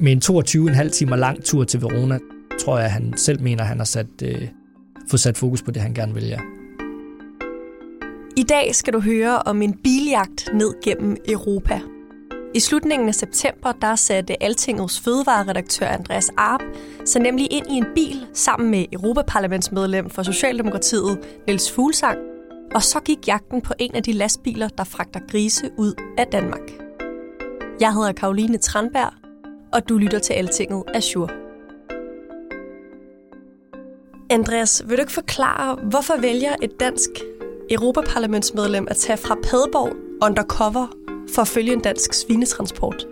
Med en 22,5 timer lang tur til Verona, tror jeg, han selv mener, han har sat, øh, fået sat fokus på det, han gerne vil, ja. I dag skal du høre om en biljagt ned gennem Europa. I slutningen af september der satte Altingets fødevareredaktør Andreas Arp sig nemlig ind i en bil sammen med Europaparlamentsmedlem for Socialdemokratiet Niels Fuglsang, og så gik jagten på en af de lastbiler, der fragter grise ud af Danmark. Jeg hedder Karoline Tranberg, og du lytter til Altinget Azure. Andreas, vil du ikke forklare, hvorfor vælger et dansk Europaparlamentsmedlem at tage fra Padborg undercover for at følge en dansk svinetransport?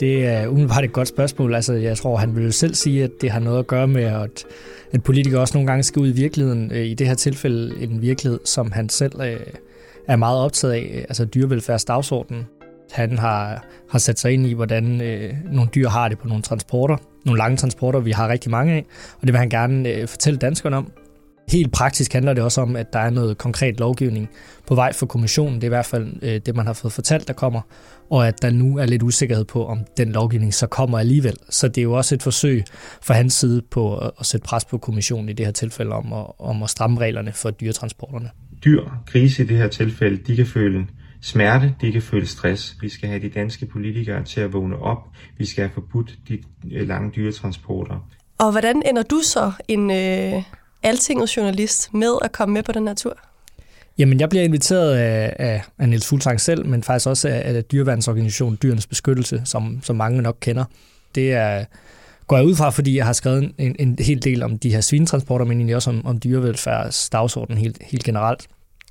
Det er umiddelbart et godt spørgsmål. Altså, jeg tror, han vil selv sige, at det har noget at gøre med, at, at politikere også nogle gange skal ud i virkeligheden. Øh, I det her tilfælde en virkelighed, som han selv øh, er meget optaget af, øh, altså dyrevelfærdsdagsordenen. Han har, har sat sig ind i, hvordan øh, nogle dyr har det på nogle transporter. Nogle lange transporter, vi har rigtig mange af. Og det vil han gerne øh, fortælle danskerne om. Helt praktisk handler det også om, at der er noget konkret lovgivning på vej for kommissionen. Det er i hvert fald øh, det, man har fået fortalt, der kommer. Og at der nu er lidt usikkerhed på, om den lovgivning så kommer alligevel. Så det er jo også et forsøg fra hans side på at, at sætte pres på kommissionen i det her tilfælde om at, om at stramme reglerne for dyretransporterne. Dyr, grise i det her tilfælde, de kan føle smerte, de kan føle stress. Vi skal have de danske politikere til at vågne op. Vi skal have forbudt de øh, lange dyretransporter. Og hvordan ender du så en øh, altinget journalist med at komme med på den her tur? Jamen, jeg bliver inviteret af, af, af Niels Fuglsang selv, men faktisk også af, af dyreværnsorganisationen Dyrenes Beskyttelse, som, som mange nok kender. Det er, går jeg ud fra, fordi jeg har skrevet en, en hel del om de her svinetransporter, men egentlig også om, om dyrevelfærdsdagsordenen helt, helt generelt.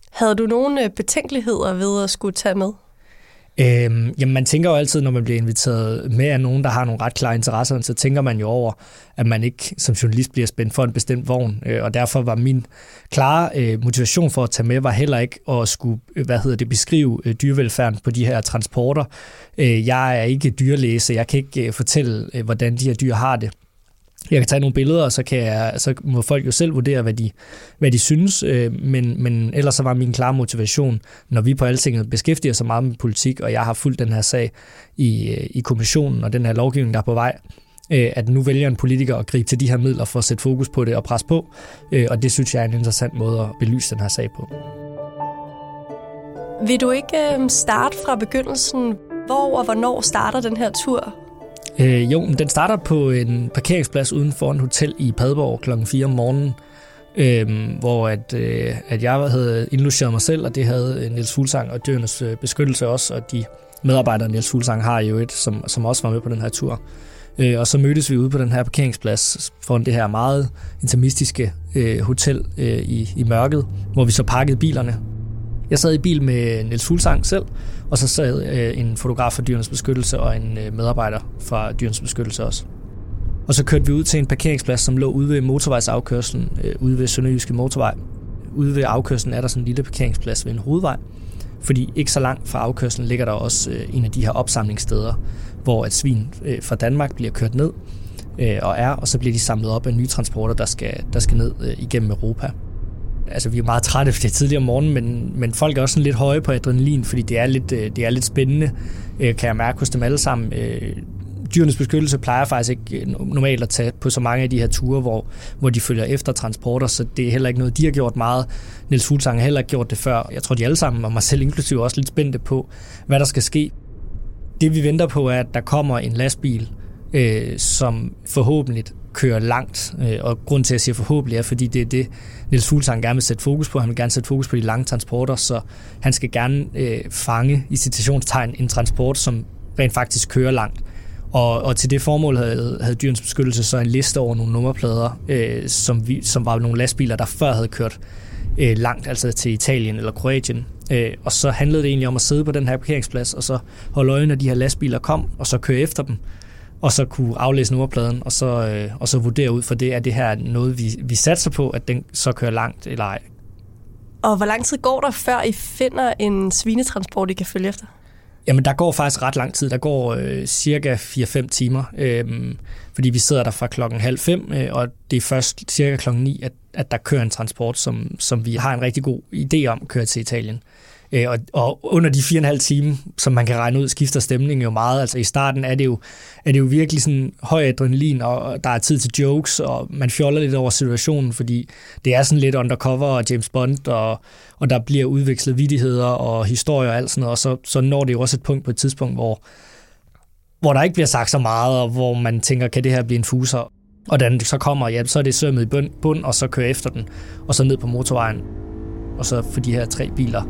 Havde du nogle øh, betænkeligheder ved at skulle tage med? Øhm, jamen man tænker jo altid, når man bliver inviteret med af nogen, der har nogle ret klare interesser, så tænker man jo over, at man ikke som journalist bliver spændt for en bestemt vogn. Øh, og derfor var min klare øh, motivation for at tage med, var heller ikke at skulle øh, hvad hedder det, beskrive øh, dyrevelfærden på de her transporter. Øh, jeg er ikke dyrlæge, så jeg kan ikke øh, fortælle, øh, hvordan de her dyr har det. Jeg kan tage nogle billeder, og så, kan jeg, så må folk jo selv vurdere, hvad de, hvad de synes. Øh, men, men ellers så var min klare motivation, når vi på Altinget beskæftiger så meget med politik, og jeg har fulgt den her sag i, øh, i kommissionen og den her lovgivning, der er på vej, øh, at nu vælger en politiker at gribe til de her midler for at sætte fokus på det og presse på. Øh, og det synes jeg er en interessant måde at belyse den her sag på. Vil du ikke øh, starte fra begyndelsen? Hvor og hvornår starter den her tur? Øh, jo, den starter på en parkeringsplads uden for en hotel i Padborg kl. 4 om morgenen, øh, hvor at, øh, at jeg havde indlogeret mig selv, og det havde øh, Niels Fuglsang og Dyrenes øh, Beskyttelse også, og de medarbejdere, Niels Fuglsang har jo et, som, som også var med på den her tur. Øh, og så mødtes vi ude på den her parkeringsplads foran det her meget intimistiske øh, hotel øh, i, i mørket, hvor vi så pakkede bilerne. Jeg sad i bil med Niels Fuglsang selv, og så sad øh, en fotograf fra Dyrenes Beskyttelse og en øh, medarbejder fra Dyrenes Beskyttelse også. Og så kørte vi ud til en parkeringsplads, som lå ude ved motorvejsafkørselen, øh, ude ved Sønderjyske Motorvej. Ude ved afkørselen er der sådan en lille parkeringsplads ved en hovedvej, fordi ikke så langt fra afkørselen ligger der også øh, en af de her opsamlingssteder, hvor et svin øh, fra Danmark bliver kørt ned øh, og er, og så bliver de samlet op af nye transporter, der skal, der skal ned øh, igennem Europa altså vi er meget trætte, for det er tidligere om morgenen, men, men folk er også sådan lidt høje på adrenalin, fordi det er lidt, øh, det er lidt spændende, øh, kan jeg mærke hos dem alle sammen. Øh, dyrenes beskyttelse plejer faktisk ikke normalt at tage på så mange af de her ture, hvor, hvor de følger efter transporter, så det er heller ikke noget, de har gjort meget. Niels Fuglsang har heller ikke gjort det før. Jeg tror, de alle sammen, og mig selv inklusive, også lidt spændte på, hvad der skal ske. Det vi venter på er, at der kommer en lastbil, øh, som forhåbentlig kører langt. Øh, og grund til, at jeg siger forhåbentlig, er, fordi det er det, Niels Fuglsang gerne vil sætte fokus på. Han vil gerne sætte fokus på de lange transporter, så han skal gerne øh, fange i citationstegn en transport, som rent faktisk kører langt. Og, og til det formål havde, havde Dyrens Beskyttelse så en liste over nogle nummerplader, øh, som, vi, som var nogle lastbiler, der før havde kørt øh, langt, altså til Italien eller Kroatien. Øh, og så handlede det egentlig om at sidde på den her parkeringsplads, og så holde øje, når de her lastbiler kom, og så køre efter dem, og så kunne aflæse nummerpladen, og så, øh, og så vurdere ud for det, er det her noget, vi, vi satser på, at den så kører langt eller ej. Og hvor lang tid går der, før I finder en svinetransport, I kan følge efter? Jamen, der går faktisk ret lang tid. Der går øh, cirka 4-5 timer, øh, fordi vi sidder der fra klokken halv fem, øh, og det er først cirka klokken 9, at, at der kører en transport, som, som vi har en rigtig god idé om at køre til Italien. Øh, Øh, og, og under de fire og en halv time, som man kan regne ud, skifter stemningen jo meget. Altså i starten er det jo, er det jo virkelig sådan høj adrenalin, og der er tid til jokes, og man fjoller lidt over situationen, fordi det er sådan lidt undercover og James Bond, og, og der bliver udvekslet vidigheder og historier og alt sådan noget, og så, så når det jo også et punkt på et tidspunkt, hvor, hvor der ikke bliver sagt så meget, og hvor man tænker, kan det her blive en fuser? Og da den så kommer, ja, så er det sømmet i bund, bund, og så kører efter den, og så ned på motorvejen. Og så for de her tre biler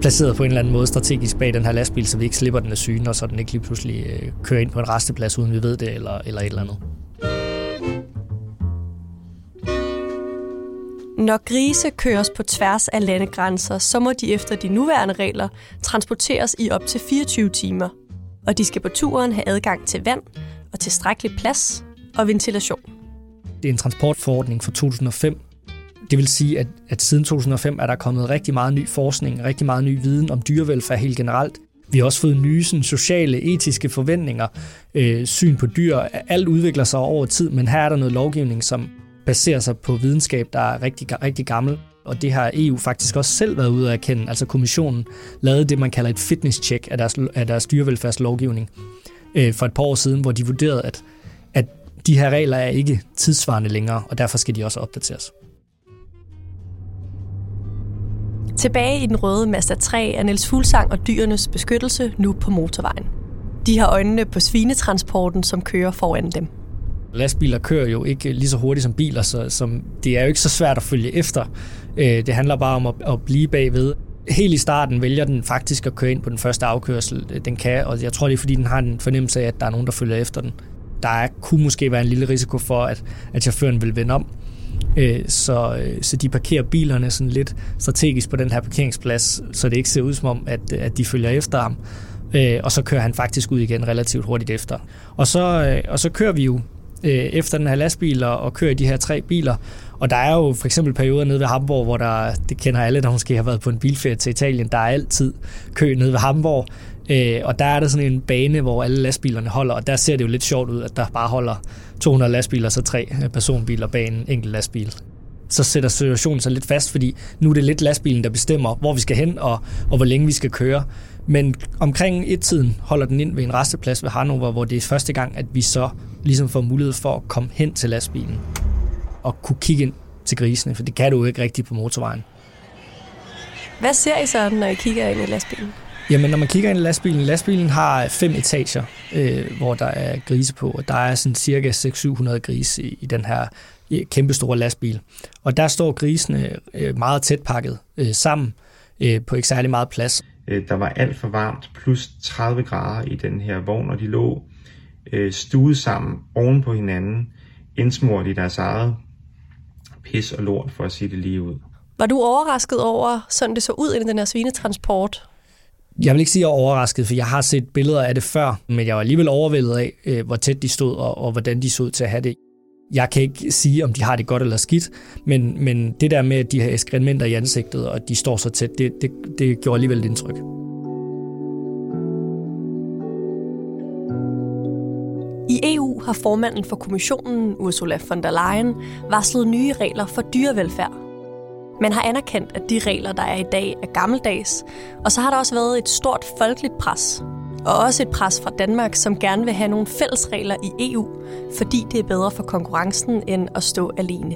placeret på en eller anden måde strategisk bag den her lastbil, så vi ikke slipper den af syne, og så den ikke lige pludselig øh, kører ind på en resteplads, uden vi ved det, eller, eller et eller andet. Når grise køres på tværs af landegrænser, så må de efter de nuværende regler transporteres i op til 24 timer. Og de skal på turen have adgang til vand og tilstrækkelig plads og ventilation. Det er en transportforordning fra 2005, det vil sige, at, at siden 2005 er der kommet rigtig meget ny forskning, rigtig meget ny viden om dyrevelfærd helt generelt. Vi har også fået nye sådan, sociale, etiske forventninger, øh, syn på dyr. Alt udvikler sig over tid, men her er der noget lovgivning, som baserer sig på videnskab, der er rigtig, rigtig gammel. Og det har EU faktisk også selv været ude at erkende. Altså kommissionen lavede det, man kalder et fitness check af deres, af deres dyrevelfærdslovgivning øh, for et par år siden, hvor de vurderede, at, at de her regler er ikke tidsvarende længere, og derfor skal de også opdateres. Tilbage i den røde Mazda 3 er Niels Fuglsang og dyrenes beskyttelse nu på motorvejen. De har øjnene på svinetransporten, som kører foran dem. Lastbiler kører jo ikke lige så hurtigt som biler, så som det er jo ikke så svært at følge efter. Øh, det handler bare om at, at blive bagved. Helt i starten vælger den faktisk at køre ind på den første afkørsel, øh, den kan, og jeg tror det er fordi, den har en fornemmelse af, at der er nogen, der følger efter den. Der kunne måske være en lille risiko for, at, at chaufføren vil vende om, Øh, så, øh, så de parkerer bilerne sådan lidt strategisk på den her parkeringsplads, så det ikke ser ud som om, at, at de følger efter ham. Øh, og så kører han faktisk ud igen relativt hurtigt efter. Og så, og så kører vi jo efter den her lastbil og kører de her tre biler. Og der er jo for eksempel perioder nede ved Hamburg, hvor der, det kender alle, der måske har været på en bilferie til Italien, der er altid kø nede ved Hamburg. Øh, og der er der sådan en bane, hvor alle lastbilerne holder, og der ser det jo lidt sjovt ud, at der bare holder 200 lastbiler, så tre øh, personbiler bag en enkelt lastbil. Så sætter situationen sig lidt fast, fordi nu er det lidt lastbilen, der bestemmer, hvor vi skal hen og, og hvor længe vi skal køre. Men omkring et-tiden holder den ind ved en resteplads ved Hannover, hvor det er første gang, at vi så ligesom får mulighed for at komme hen til lastbilen og kunne kigge ind til grisene, for det kan du jo ikke rigtigt på motorvejen. Hvad ser I så, når I kigger ind i lastbilen? Jamen, når man kigger ind i lastbilen, lastbilen har fem etager, øh, hvor der er grise på, og der er sådan cirka 600-700 grise i, i den her kæmpestore lastbil. Og der står grisene øh, meget tæt pakket øh, sammen øh, på ikke særlig meget plads. Øh, der var alt for varmt, plus 30 grader i den her vogn, og de lå øh, stuet sammen oven på hinanden, indsmurt i deres eget pis og lort, for at sige det lige ud. Var du overrasket over, sådan det så ud i den her svinetransport? Jeg vil ikke sige, at jeg er overrasket, for jeg har set billeder af det før, men jeg var alligevel overvældet af, øh, hvor tæt de stod, og, og hvordan de så ud til at have det. Jeg kan ikke sige, om de har det godt eller skidt, men, men det der med, at de har ekskrementer i ansigtet, og at de står så tæt, det, det, det gjorde alligevel et indtryk. I EU har formanden for kommissionen, Ursula von der Leyen, varslet nye regler for dyrevelfærd man har anerkendt, at de regler, der er i dag, er gammeldags. Og så har der også været et stort folkeligt pres. Og også et pres fra Danmark, som gerne vil have nogle fælles regler i EU, fordi det er bedre for konkurrencen end at stå alene.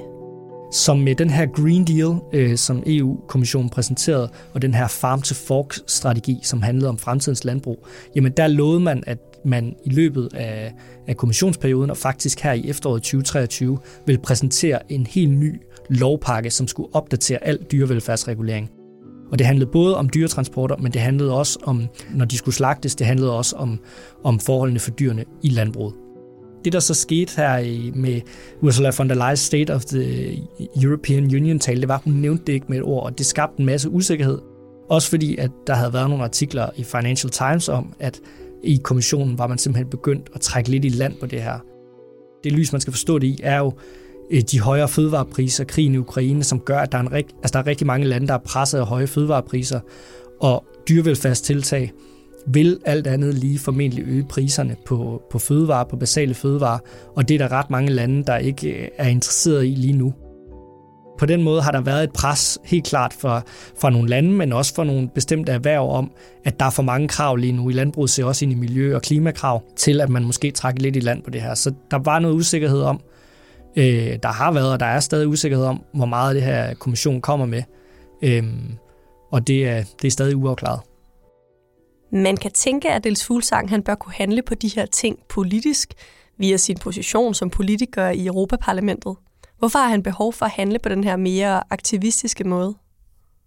Som med den her Green Deal, øh, som EU-kommissionen præsenterede, og den her Farm-to-Fork-strategi, som handlede om fremtidens landbrug, jamen der lovede man, at man i løbet af, af kommissionsperioden, og faktisk her i efteråret 2023, vil præsentere en helt ny lovpakke, som skulle opdatere al dyrevelfærdsregulering. Og det handlede både om dyretransporter, men det handlede også om, når de skulle slagtes, det handlede også om, om forholdene for dyrene i landbruget. det, der så skete her i, med Ursula von der Leyen's State of the European Union-tale, det var, at hun nævnte det ikke med et ord, og det skabte en masse usikkerhed. Også fordi, at der havde været nogle artikler i Financial Times om, at i kommissionen var man simpelthen begyndt at trække lidt i land på det her. Det lys, man skal forstå det i, er jo Øh, de højere fødevarepriser, krigen i Ukraine, som gør, at der er, en, altså, der er rigtig mange lande, der er presset af høje fødevarepriser, og dyrevelfærdstiltag vil alt andet lige formentlig øge priserne på, på fødevarer, på basale fødevarer, og det er der ret mange lande, der ikke øh, er interesseret i lige nu. På den måde har der været et pres helt klart for, for nogle lande, men også for nogle bestemte erhverv om, at der er for mange krav lige nu. I landbruget ser også ind i miljø- og klimakrav til, at man måske trækker lidt i land på det her. Så der var noget usikkerhed om, øh, der har været, og der er stadig usikkerhed om, hvor meget det her kommission kommer med. Øh, og det er, det er stadig uafklaret. Man kan tænke, at Dels Fuglsang han bør kunne handle på de her ting politisk via sin position som politiker i Europaparlamentet. Hvorfor har han behov for at handle på den her mere aktivistiske måde?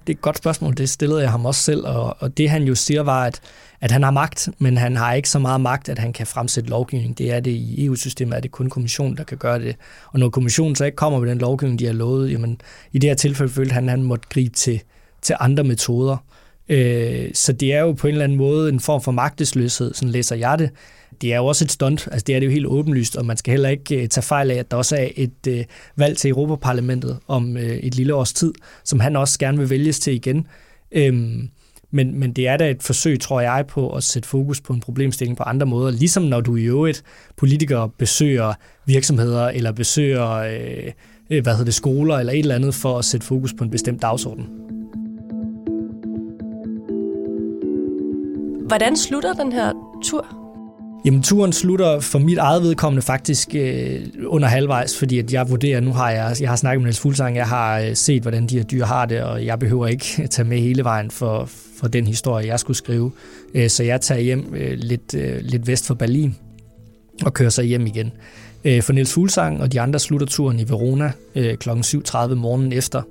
Det er et godt spørgsmål, det stillede jeg ham også selv, og, og det han jo siger var, at, at han har magt, men han har ikke så meget magt, at han kan fremsætte lovgivning. Det er det i EU-systemet, er det kun kommissionen, der kan gøre det. Og når kommissionen så ikke kommer med den lovgivning, de har lovet, jamen i det her tilfælde følte han, at han måtte gribe til, til andre metoder. Øh, så det er jo på en eller anden måde en form for magtesløshed, sådan læser jeg det. Det er jo også et stunt, altså det er det jo helt åbenlyst, og man skal heller ikke øh, tage fejl af, at der også er et øh, valg til Europaparlamentet om øh, et lille års tid, som han også gerne vil vælges til igen. Øhm, men, men det er da et forsøg, tror jeg, på at sætte fokus på en problemstilling på andre måder. Ligesom når du i øvrigt politikere besøger virksomheder eller besøger øh, øh hvad hedder det, skoler eller et eller andet for at sætte fokus på en bestemt dagsorden. Hvordan slutter den her tur? Jamen, turen slutter for mit eget vedkommende faktisk øh, under halvvejs, fordi at jeg vurderer, nu har jeg, jeg har snakket med Niels Fuglsang, jeg har øh, set, hvordan de her dyr har det, og jeg behøver ikke tage med hele vejen for, for den historie, jeg skulle skrive. Øh, så jeg tager hjem øh, lidt, øh, lidt vest for Berlin og kører så hjem igen. Øh, for Niels Fuglsang og de andre slutter turen i Verona øh, kl. 7.30 morgenen efter,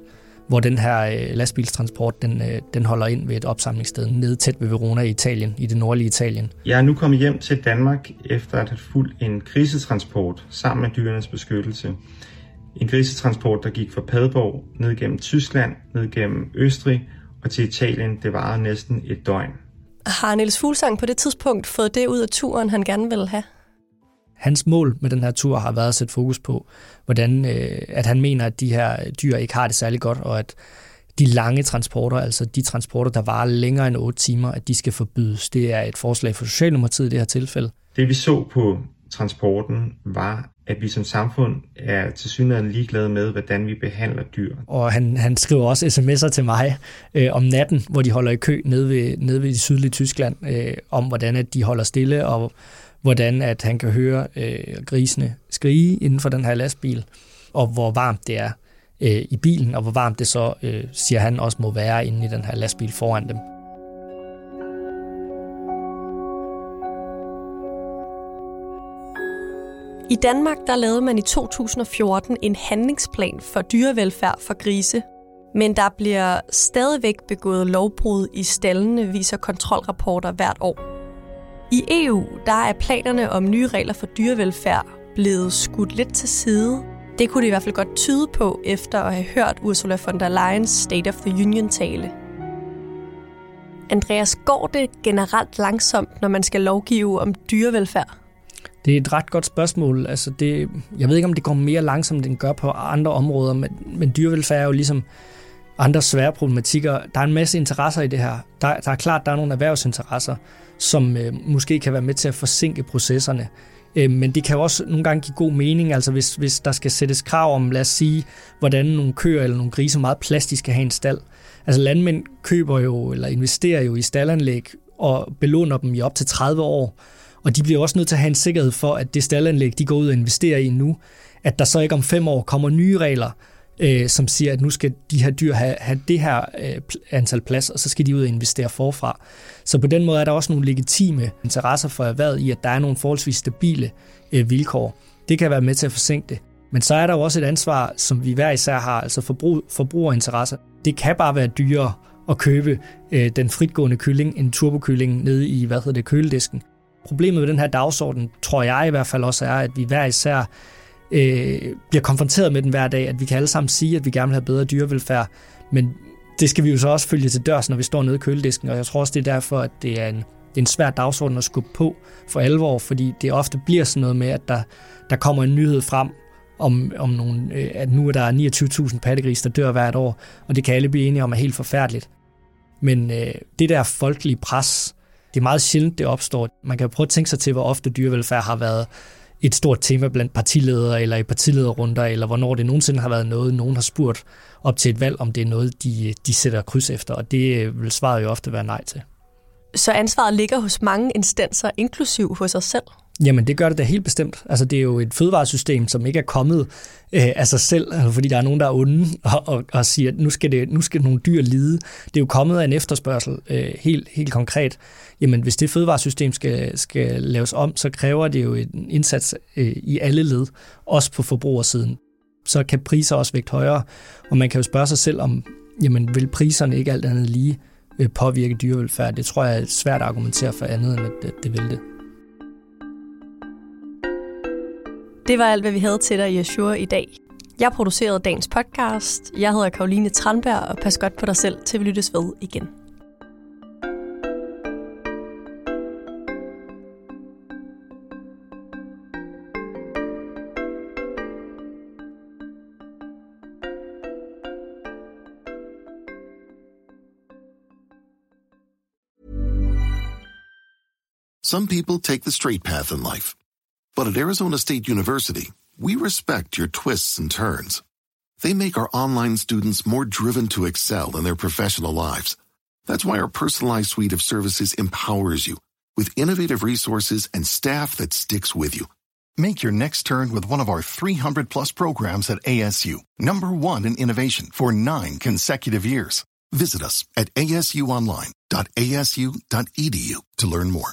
hvor den her øh, lastbilstransport den, øh, den holder ind ved et opsamlingssted nede tæt ved Verona i Italien, i det nordlige Italien. Jeg er nu kommet hjem til Danmark efter at have fulgt en krisetransport sammen med dyrenes beskyttelse. En krisetransport, der gik fra Padborg ned gennem Tyskland, ned gennem Østrig og til Italien. Det varede næsten et døgn. Har Niels Fuglsang på det tidspunkt fået det ud af turen, han gerne ville have? Hans mål med den her tur har været at sætte fokus på, hvordan øh, at han mener, at de her dyr ikke har det særlig godt, og at de lange transporter, altså de transporter, der varer længere end 8 timer, at de skal forbydes. Det er et forslag for Socialdemokratiet i det her tilfælde. Det vi så på transporten var, at vi som samfund er til synligheden ligeglade med, hvordan vi behandler dyr. Og han, han skriver også sms'er til mig øh, om natten, hvor de holder i kø nede ved, nede ved det sydlige Tyskland, øh, om hvordan at de holder stille, og hvordan at han kan høre øh, grisene skrige inden for den her lastbil, og hvor varmt det er øh, i bilen, og hvor varmt det så, øh, siger han, også må være inde i den her lastbil foran dem. I Danmark der lavede man i 2014 en handlingsplan for dyrevelfærd for grise. Men der bliver stadigvæk begået lovbrud i stallene, viser kontrolrapporter hvert år. I EU der er planerne om nye regler for dyrevelfærd blevet skudt lidt til side. Det kunne det i hvert fald godt tyde på, efter at have hørt Ursula von der Leyen's State of the Union-tale. Andreas, går det generelt langsomt, når man skal lovgive om dyrevelfærd? Det er et ret godt spørgsmål. Altså det, jeg ved ikke, om det går mere langsomt, end det gør på andre områder, men, men dyrevelfærd er jo ligesom andre svære problematikker. Der er en masse interesser i det her. Der, der er klart, der er nogle erhvervsinteresser, som øh, måske kan være med til at forsinke processerne. Øh, men det kan jo også nogle gange give god mening, altså hvis, hvis der skal sættes krav om, lad os sige, hvordan nogle køer eller nogle grise meget plastisk skal have en stald. Altså landmænd køber jo eller investerer jo i staldanlæg og belåner dem i op til 30 år. Og de bliver også nødt til at have en sikkerhed for, at det staldanlæg, de går ud og investerer i nu, at der så ikke om fem år kommer nye regler, øh, som siger, at nu skal de her dyr have, have det her øh, antal plads, og så skal de ud og investere forfra. Så på den måde er der også nogle legitime interesser for erhvervet i, at der er nogle forholdsvis stabile øh, vilkår. Det kan være med til at forsinke det. Men så er der jo også et ansvar, som vi hver især har, altså forbrug, forbrugerinteresser. Det kan bare være dyrere at købe øh, den fritgående kylling, en turbokylling, nede i, hvad hedder det, køledisken, problemet med den her dagsorden, tror jeg i hvert fald også er, at vi hver især øh, bliver konfronteret med den hver dag, at vi kan alle sammen sige, at vi gerne vil have bedre dyrevelfærd, men det skal vi jo så også følge til dørs, når vi står nede i køledisken, og jeg tror også, det er derfor, at det er en, det er en svær dagsorden at skubbe på for alvor, fordi det ofte bliver sådan noget med, at der, der kommer en nyhed frem, om, om nogle, øh, at nu er der 29.000 pattegris, der dør hvert år, og det kan alle blive enige om er helt forfærdeligt. Men øh, det der folkelige pres, det er meget sjældent, det opstår. Man kan prøve at tænke sig til, hvor ofte dyrevelfærd har været et stort tema blandt partiledere eller i partilederrunder, eller hvornår det nogensinde har været noget, nogen har spurgt op til et valg, om det er noget, de, de sætter kryds efter, og det vil svaret jo ofte være nej til. Så ansvaret ligger hos mange instanser, inklusiv hos os selv? Jamen, det gør det da helt bestemt. Altså, det er jo et fødevaresystem, som ikke er kommet øh, af sig selv, altså, fordi der er nogen, der er onde og, og, og siger, at nu skal, det, nu skal nogle dyr lide. Det er jo kommet af en efterspørgsel, øh, helt, helt konkret. Jamen, hvis det fødevaresystem skal, skal laves om, så kræver det jo en indsats øh, i alle led, også på forbrugersiden. Så kan priser også vægt højere, og man kan jo spørge sig selv om, jamen, vil priserne ikke alt andet lige øh, påvirke dyrevelfærd? Det tror jeg er svært at argumentere for andet, end at det vil det. Det var alt, hvad vi havde til dig i Azure i dag. Jeg producerede dagens podcast. Jeg hedder Karoline Tranberg, og pas godt på dig selv, til vi lyttes ved igen. Some people take the straight path in life. But at Arizona State University, we respect your twists and turns. They make our online students more driven to excel in their professional lives. That's why our personalized suite of services empowers you with innovative resources and staff that sticks with you. Make your next turn with one of our 300 plus programs at ASU, number one in innovation for nine consecutive years. Visit us at asuonline.asu.edu to learn more.